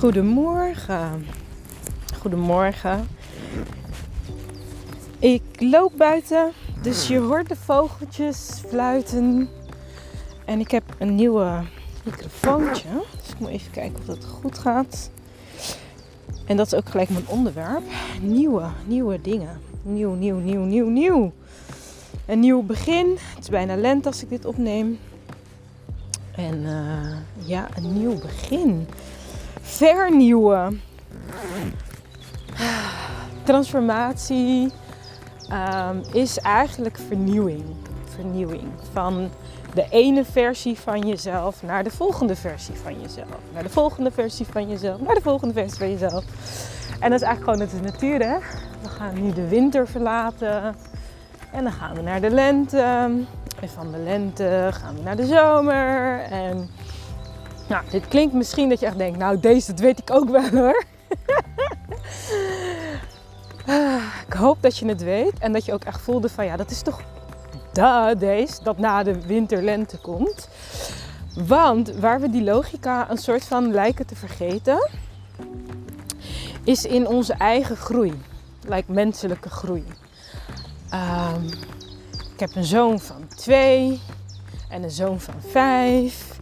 Goedemorgen. Goedemorgen. Ik loop buiten, dus je hoort de vogeltjes fluiten. En ik heb een nieuwe microfoontje. Dus ik moet even kijken of dat goed gaat. En dat is ook gelijk mijn onderwerp. Nieuwe, nieuwe dingen. Nieuw, nieuw, nieuw, nieuw, nieuw. Een nieuw begin. Het is bijna lente als ik dit opneem. En uh, ja, een nieuw begin. Vernieuwen. Transformatie um, is eigenlijk vernieuwing. Vernieuwing van de ene versie van jezelf naar de volgende versie van jezelf. Naar de volgende versie van jezelf, naar de volgende versie van jezelf. En dat is eigenlijk gewoon het de natuur, hè? We gaan nu de winter verlaten. En dan gaan we naar de lente. En van de lente gaan we naar de zomer. En nou, dit klinkt misschien dat je echt denkt, nou deze, dat weet ik ook wel hoor. ik hoop dat je het weet en dat je ook echt voelde van ja, dat is toch da deze, dat na de winter-lente komt. Want waar we die logica een soort van lijken te vergeten, is in onze eigen groei. Like menselijke groei. Um, ik heb een zoon van twee en een zoon van vijf.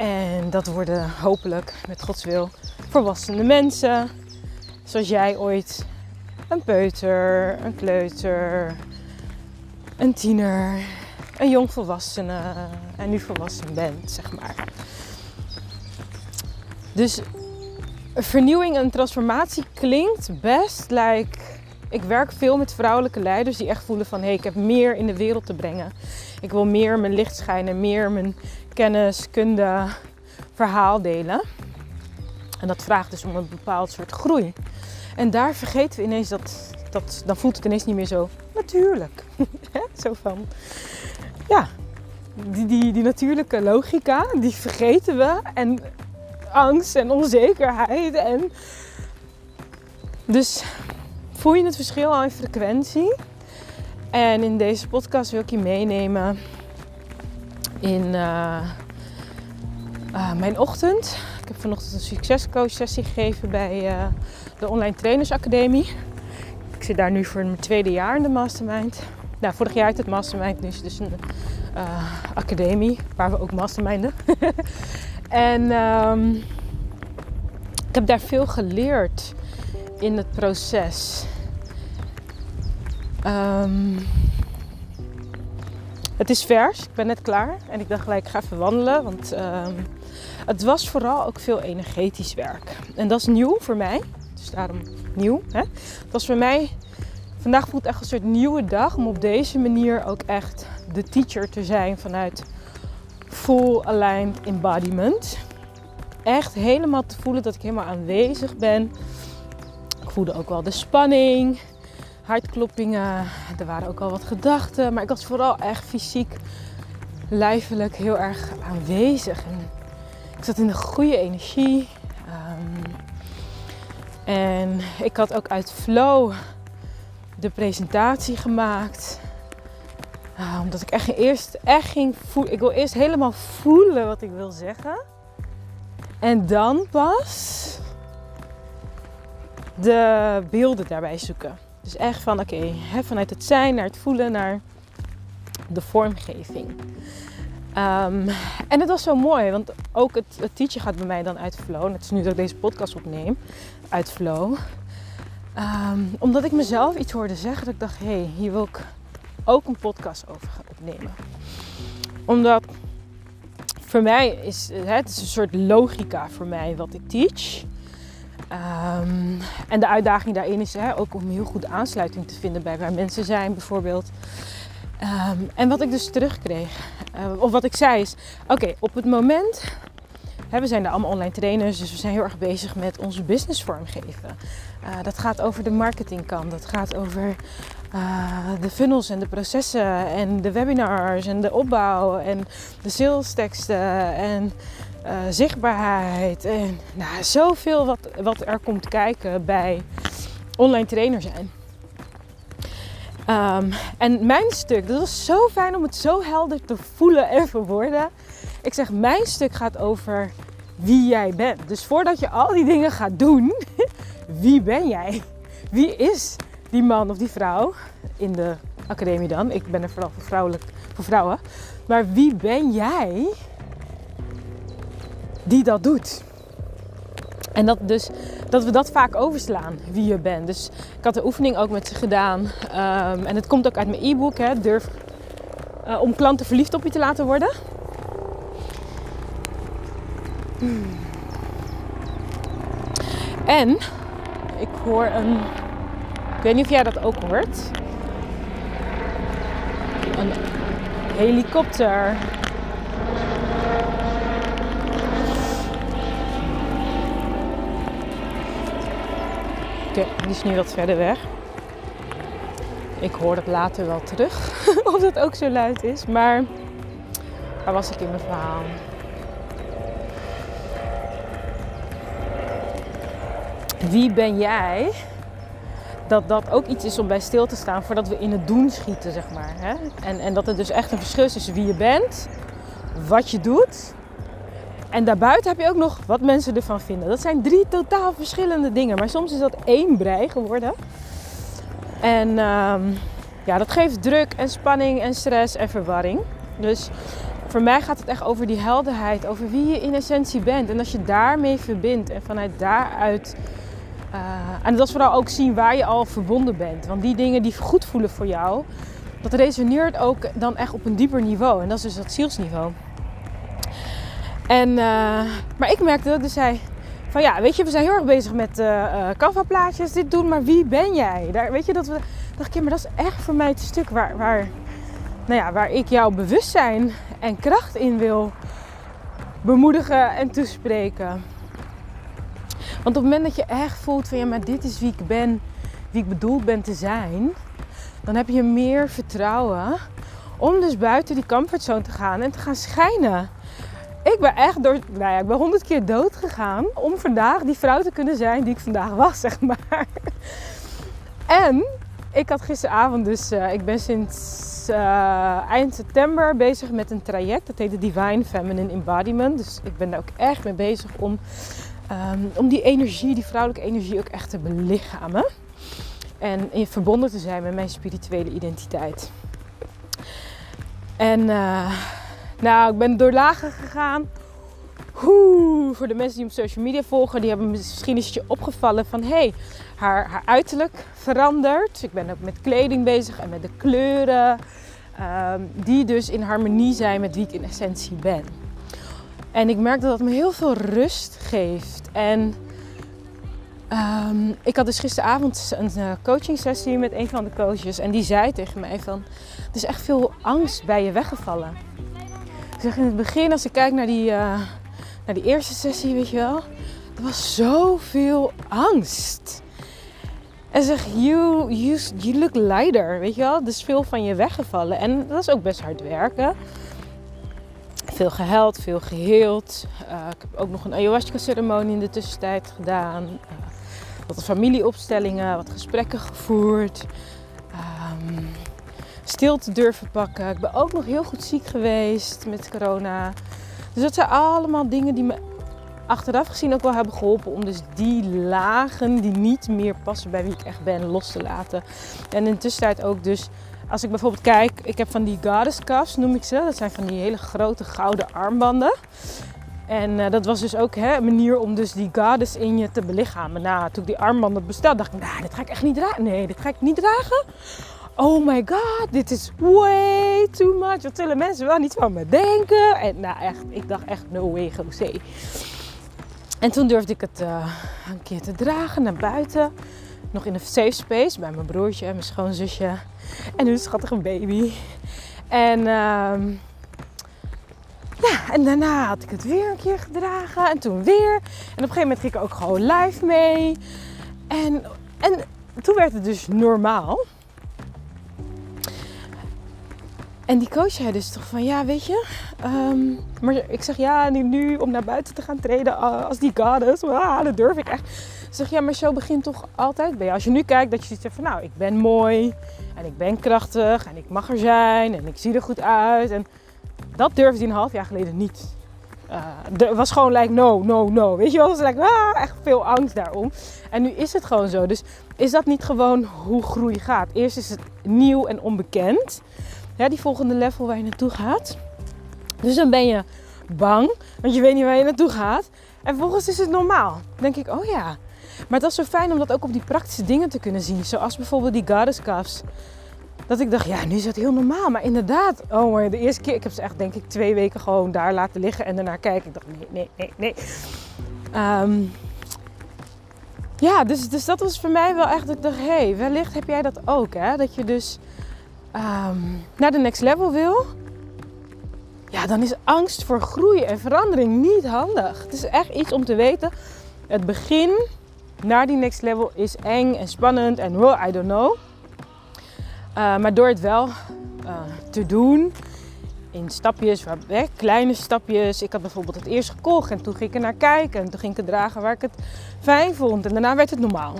En dat worden hopelijk, met Gods wil, volwassene mensen. Zoals jij ooit een peuter, een kleuter, een tiener, een jongvolwassene en nu volwassen bent, zeg maar. Dus vernieuwing en transformatie klinkt best like. Ik werk veel met vrouwelijke leiders die echt voelen van hé, hey, ik heb meer in de wereld te brengen. Ik wil meer mijn licht schijnen, meer mijn kennis, kunde, verhaal delen. En dat vraagt dus om een bepaald soort groei. En daar vergeten we ineens dat, dat dan voelt het ineens niet meer zo natuurlijk. zo van, ja, die, die, die natuurlijke logica, die vergeten we. En angst en onzekerheid. En dus voel je het verschil al in frequentie. En in deze podcast wil ik je meenemen in uh, uh, mijn ochtend. Ik heb vanochtend een succescoach sessie gegeven bij uh, de Online Trainers Academie. Ik zit daar nu voor mijn tweede jaar in de mastermind. Nou, vorig jaar uit het mastermind, nu is het dus een academie waar we ook masterminden. en um, ik heb daar veel geleerd in het proces. Um, het is vers, ik ben net klaar en ik dacht gelijk, ik ga even wandelen. Want um, het was vooral ook veel energetisch werk. En dat is nieuw voor mij, dus daarom nieuw. Hè? Het was voor mij, vandaag voelt echt een soort nieuwe dag om op deze manier ook echt de teacher te zijn vanuit full aligned embodiment. Echt helemaal te voelen dat ik helemaal aanwezig ben. Ik voelde ook wel de spanning hartkloppingen. Er waren ook al wat gedachten. Maar ik was vooral echt fysiek, lijfelijk heel erg aanwezig. Ik zat in de goede energie. Um, en ik had ook uit flow de presentatie gemaakt. Uh, omdat ik echt eerst echt ging voelen. Ik wil eerst helemaal voelen wat ik wil zeggen. En dan pas de beelden daarbij zoeken. Dus echt van oké, vanuit het zijn naar het voelen naar de vormgeving. Um, en het was zo mooi, want ook het, het gaat bij mij dan uit flow. Het is nu dat ik deze podcast opneem, uit flow. Um, omdat ik mezelf iets hoorde zeggen dat ik dacht, hé, hey, hier wil ik ook een podcast over gaan opnemen. Omdat voor mij is het is een soort logica voor mij wat ik teach. Um, en de uitdaging daarin is hè, ook om heel goed aansluiting te vinden bij waar mensen zijn, bijvoorbeeld. Um, en wat ik dus terugkreeg, uh, of wat ik zei is: oké, op het moment. Hè, we zijn allemaal online trainers, dus we zijn heel erg bezig met onze business vormgeven. Uh, dat gaat over de marketingkant, dat gaat over uh, de funnels en de processen en de webinars en de opbouw en de sales teksten en uh, zichtbaarheid en nou, zoveel wat, wat er komt kijken bij online trainer zijn. Um, en mijn stuk, dat was zo fijn om het zo helder te voelen en verwoorden. Ik zeg, mijn stuk gaat over wie jij bent. Dus voordat je al die dingen gaat doen, wie ben jij? Wie is die man of die vrouw in de academie dan? Ik ben er vooral voor, vrouwelijk, voor vrouwen. Maar wie ben jij die dat doet? En dat, dus, dat we dat vaak overslaan, wie je bent. Dus ik had de oefening ook met ze gedaan. Um, en het komt ook uit mijn e-book, hè, Durf uh, om klanten verliefd op je te laten worden. En ik hoor een. Ik weet niet of jij dat ook hoort. Een helikopter. Oké, die is nu wat verder weg. Ik hoor dat later wel terug, of dat ook zo luid is. Maar waar was ik in mijn verhaal? Wie ben jij? Dat dat ook iets is om bij stil te staan voordat we in het doen schieten, zeg maar. Hè? En, en dat er dus echt een verschil is wie je bent, wat je doet. En daarbuiten heb je ook nog wat mensen ervan vinden. Dat zijn drie totaal verschillende dingen. Maar soms is dat één brei geworden. En ehm, ja, dat geeft druk en spanning en stress en verwarring. Dus voor mij gaat het echt over die helderheid, over wie je in essentie bent. En als je daarmee verbindt en vanuit daaruit. Uh, en dat is vooral ook zien waar je al verbonden bent. Want die dingen die goed voelen voor jou, dat resoneert ook dan echt op een dieper niveau. En dat is dus dat zielsniveau. En, uh, maar ik merkte dus hij van ja, weet je, we zijn heel erg bezig met uh, Canva-plaatjes, dit doen, maar wie ben jij? Daar, weet je, dat we, dacht ik, maar dat is echt voor mij het stuk waar, waar, nou ja, waar ik jouw bewustzijn en kracht in wil bemoedigen en toespreken. Want op het moment dat je echt voelt van ja, maar dit is wie ik ben, wie ik bedoeld ben te zijn, dan heb je meer vertrouwen om dus buiten die comfortzone te gaan en te gaan schijnen. Ik ben echt door, nou ja, ik ben honderd keer dood gegaan om vandaag die vrouw te kunnen zijn die ik vandaag was, zeg maar. En ik had gisteravond dus, uh, ik ben sinds uh, eind september bezig met een traject. Dat heet de Divine Feminine Embodiment. Dus ik ben daar ook echt mee bezig om, um, om die energie, die vrouwelijke energie ook echt te belichamen. En in verbonden te zijn met mijn spirituele identiteit. En uh, nou, ik ben door lagen gegaan. Oeh, voor de mensen die op social media volgen, die hebben misschien eens opgevallen van hé, hey, haar, haar uiterlijk verandert. Ik ben ook met kleding bezig en met de kleuren. Um, die dus in harmonie zijn met wie ik in essentie ben. En ik merk dat dat me heel veel rust geeft. En um, ik had dus gisteravond een uh, coaching sessie met een van de coaches. En die zei tegen mij van, er is echt veel angst bij je weggevallen. Ik zeg in het begin, als ik kijk naar die, uh, naar die eerste sessie, weet je wel. Er was zoveel angst. En zeg, you, you, you look lighter, weet je wel. Er is veel van je weggevallen. En dat is ook best hard werken. Veel geheld, veel geheeld. Uh, ik heb ook nog een ayahuasca-ceremonie in de tussentijd gedaan. Uh, wat familieopstellingen, wat gesprekken gevoerd. Um, stilte durven pakken. Ik ben ook nog heel goed ziek geweest met corona. Dus dat zijn allemaal dingen die me achteraf gezien ook wel hebben geholpen om dus die lagen die niet meer passen bij wie ik echt ben los te laten. En in tussentijd ook dus, als ik bijvoorbeeld kijk, ik heb van die goddess noem ik ze. Dat zijn van die hele grote gouden armbanden. En uh, dat was dus ook hè, een manier om dus die goddess in je te belichamen. Nou, toen ik die armbanden bestelde, dacht ik, nou, dit ga ik echt niet dragen. Nee, dit ga ik niet dragen oh my god, dit is way too much. Wat zullen mensen wel niet van me denken? En nou echt, ik dacht echt no way, José. En toen durfde ik het uh, een keer te dragen naar buiten. Nog in een safe space bij mijn broertje en mijn schoonzusje. En een schattige baby. En uh, ja, en daarna had ik het weer een keer gedragen. En toen weer. En op een gegeven moment ging ik ook gewoon live mee. En, en toen werd het dus normaal. En die coach zei dus toch van, ja, weet je. Um, maar ik zeg, ja, nu om naar buiten te gaan treden als die goddess. Ah, dat durf ik echt. Zeg, ja, maar zo begint toch altijd bij je. Als je nu kijkt dat je ziet van, nou, ik ben mooi. En ik ben krachtig. En ik mag er zijn. En ik zie er goed uit. En dat durfde hij een half jaar geleden niet. uh, er was gewoon like no, no, no. Weet je wel? Het was like, ah, echt veel angst daarom. En nu is het gewoon zo. Dus is dat niet gewoon hoe groei gaat? Eerst is het nieuw en onbekend. Ja, die volgende level waar je naartoe gaat. Dus dan ben je bang, want je weet niet waar je naartoe gaat. En vervolgens is het normaal. Denk ik, oh ja. Maar het was zo fijn om dat ook op die praktische dingen te kunnen zien. Zoals bijvoorbeeld die goddess cuffs. Dat ik dacht, ja, nu is het heel normaal. Maar inderdaad, oh maar de eerste keer, ik heb ze echt denk ik twee weken gewoon daar laten liggen en daarna kijken. Ik dacht, nee, nee, nee, nee. Ehm, ja, dus, dus dat was voor mij wel echt dat ik dacht, hé, hey, wellicht heb jij dat ook, hè? Dat je dus ehm, naar de next level wil. Ja, dan is angst voor groei en verandering niet handig. Het is echt iets om te weten. Het begin naar die next level is eng en spannend en well, I don't know. Uh, maar door het wel uh, te doen in stapjes, waar, kleine stapjes. Ik had bijvoorbeeld het eerst gekocht en toen ging ik er naar kijken. En toen ging ik het dragen waar ik het fijn vond. En daarna werd het normaal.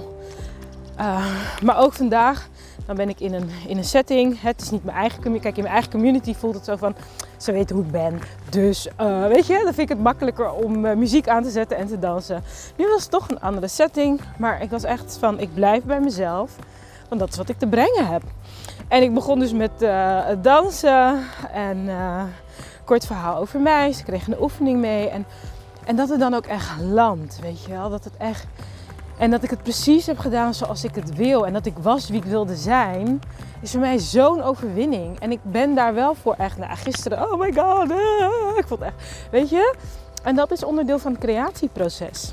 Uh, maar ook vandaag, dan ben ik in een, in een setting. Het is niet mijn eigen community. Kijk, in mijn eigen community voelt het zo van, ze weten hoe ik ben. Dus uh, weet je, dan vind ik het makkelijker om uh, muziek aan te zetten en te dansen. Nu was het toch een andere setting. Maar ik was echt van, ik blijf bij mezelf. Want dat is wat ik te brengen heb. En ik begon dus met uh, dansen en kort verhaal over mij. Ze kregen een oefening mee. En, en dat het dan ook echt landt, weet je wel. Dat het echt... En dat ik het precies heb gedaan zoals ik het wil. En dat ik was wie ik wilde zijn. Is voor mij zo'n overwinning. En ik ben daar wel voor echt. Nou, gisteren, oh my god. Ah, ik vond echt. Weet je? En dat is onderdeel van het creatieproces.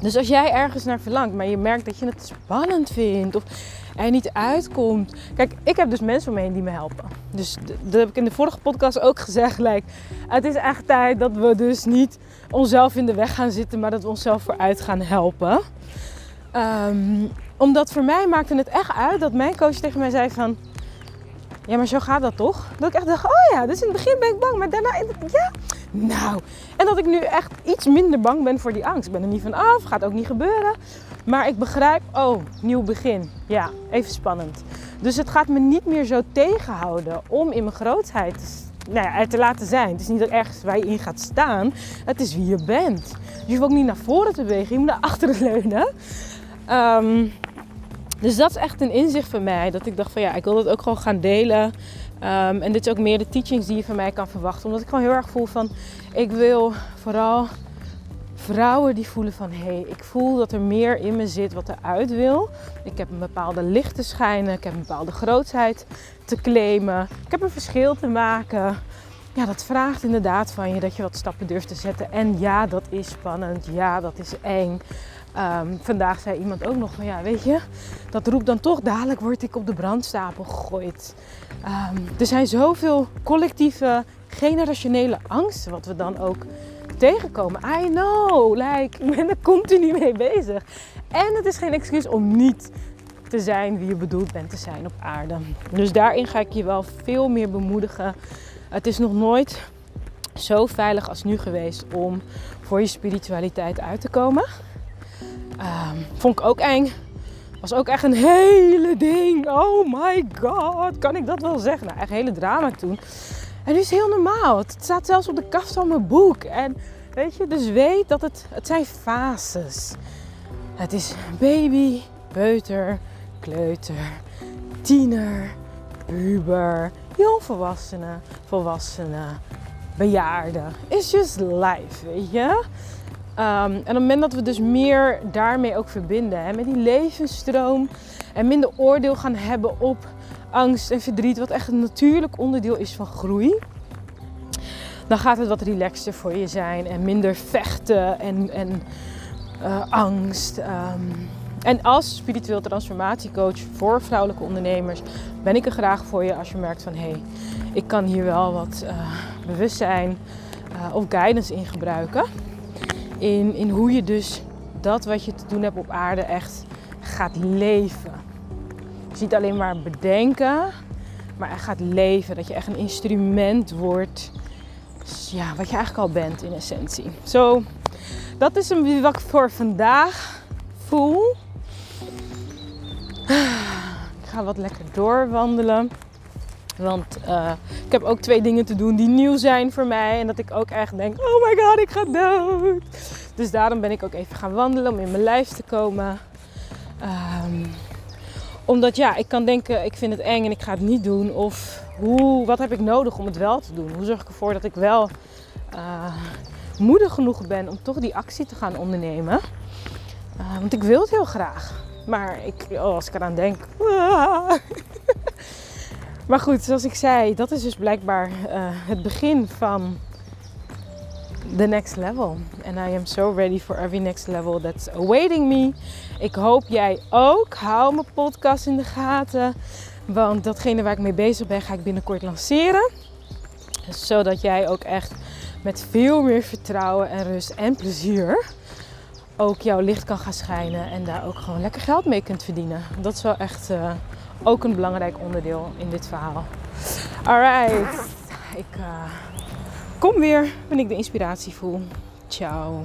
Dus als jij ergens naar verlangt, maar je merkt dat je het spannend vindt. Of er niet uitkomt. Kijk, ik heb dus mensen om me heen die me helpen. Dus dat heb ik in de vorige podcast ook gezegd. Like, het is echt tijd dat we dus niet onszelf in de weg gaan zitten, maar dat we onszelf vooruit gaan helpen. Um, omdat voor mij maakte het echt uit dat mijn coach tegen mij zei van... Ja, maar zo gaat dat toch? Dat ik echt dacht, oh ja, dus in het begin ben ik bang, maar daarna, ja, nou. En dat ik nu echt iets minder bang ben voor die angst. Ik ben er niet van af, gaat ook niet gebeuren. Maar ik begrijp, oh, nieuw begin. Ja, even spannend. Dus het gaat me niet meer zo tegenhouden om in mijn grootheid nou ja, te laten zijn. Het is niet dat ergens waar je in gaat staan. Het is wie je bent. je hoeft ook niet naar voren te bewegen, je moet naar achteren leunen. Um, dus dat is echt een inzicht van mij. Dat ik dacht van ja, ik wil dat ook gewoon gaan delen. Um, en dit is ook meer de teachings die je van mij kan verwachten. Omdat ik gewoon heel erg voel van ik wil vooral vrouwen die voelen van hé, hey, ik voel dat er meer in me zit wat eruit wil. Ik heb een bepaalde licht te schijnen, ik heb een bepaalde grootheid te claimen, ik heb een verschil te maken. Ja, dat vraagt inderdaad van je dat je wat stappen durft te zetten. En ja, dat is spannend. Ja, dat is eng. Um, vandaag zei iemand ook nog van ja, weet je, dat roept dan toch dadelijk word ik op de brandstapel gegooid. Um, er zijn zoveel collectieve generationele angsten wat we dan ook tegenkomen. I know, like, ik ben er continu mee bezig. En het is geen excuus om niet te zijn wie je bedoeld bent te zijn op aarde. Dus daarin ga ik je wel veel meer bemoedigen. Het is nog nooit zo veilig als nu geweest om voor je spiritualiteit uit te komen. Um, vond ik ook eng. Was ook echt een hele ding. Oh my god, kan ik dat wel zeggen? Nou, echt hele drama toen. En nu is heel normaal. Het staat zelfs op de kast van mijn boek. En weet je, dus weet dat het, het zijn fases. Het is baby, peuter, kleuter, tiener, puber, jongvolwassene, volwassene, bejaarde. It's just life, weet je. Um, en op het moment dat we dus meer daarmee ook verbinden, hè, met die levensstroom en minder oordeel gaan hebben op angst en verdriet, wat echt een natuurlijk onderdeel is van groei, dan gaat het wat relaxter voor je zijn en minder vechten en, en uh, angst. Um, en als spiritueel transformatiecoach voor vrouwelijke ondernemers ben ik er graag voor je als je merkt van hé, hey, ik kan hier wel wat uh, bewustzijn uh, of guidance in gebruiken in, in hoe je dus dat wat je te doen hebt op aarde echt gaat leven. Dus niet alleen maar bedenken, maar echt gaat leven. Dat je echt een instrument wordt. Ja, wat je eigenlijk al bent in essentie. Zo, dat is een wat ik voor vandaag voel. Ik ga wat lekker doorwandelen. Want uh, ik heb ook twee dingen te doen die nieuw zijn voor mij. En dat ik ook echt denk, oh my god, ik ga dood. Dus daarom ben ik ook even gaan wandelen om in mijn lijf te komen. Um, omdat ja, ik kan denken, ik vind het eng en ik ga het niet doen. Of hoe, wat heb ik nodig om het wel te doen? Hoe zorg ik ervoor dat ik wel uh, moedig genoeg ben om toch die actie te gaan ondernemen? Uh, want ik wil het heel graag. Maar ik, oh, als ik eraan denk. Maar goed, zoals ik zei, dat is dus blijkbaar uh, het begin van the next level. And I am so ready for every next level that's awaiting me. Ik hoop jij ook. Hou mijn podcast in de gaten. Want datgene waar ik mee bezig ben, ga ik binnenkort lanceren. Zodat jij ook echt met veel meer vertrouwen en rust en plezier ook jouw licht kan gaan schijnen. En daar ook gewoon lekker geld mee kunt verdienen. Dat is wel echt uh, ook een belangrijk onderdeel in dit verhaal. Alright. Ik uh, kom weer wanneer ik de inspiratie voel. Ciao.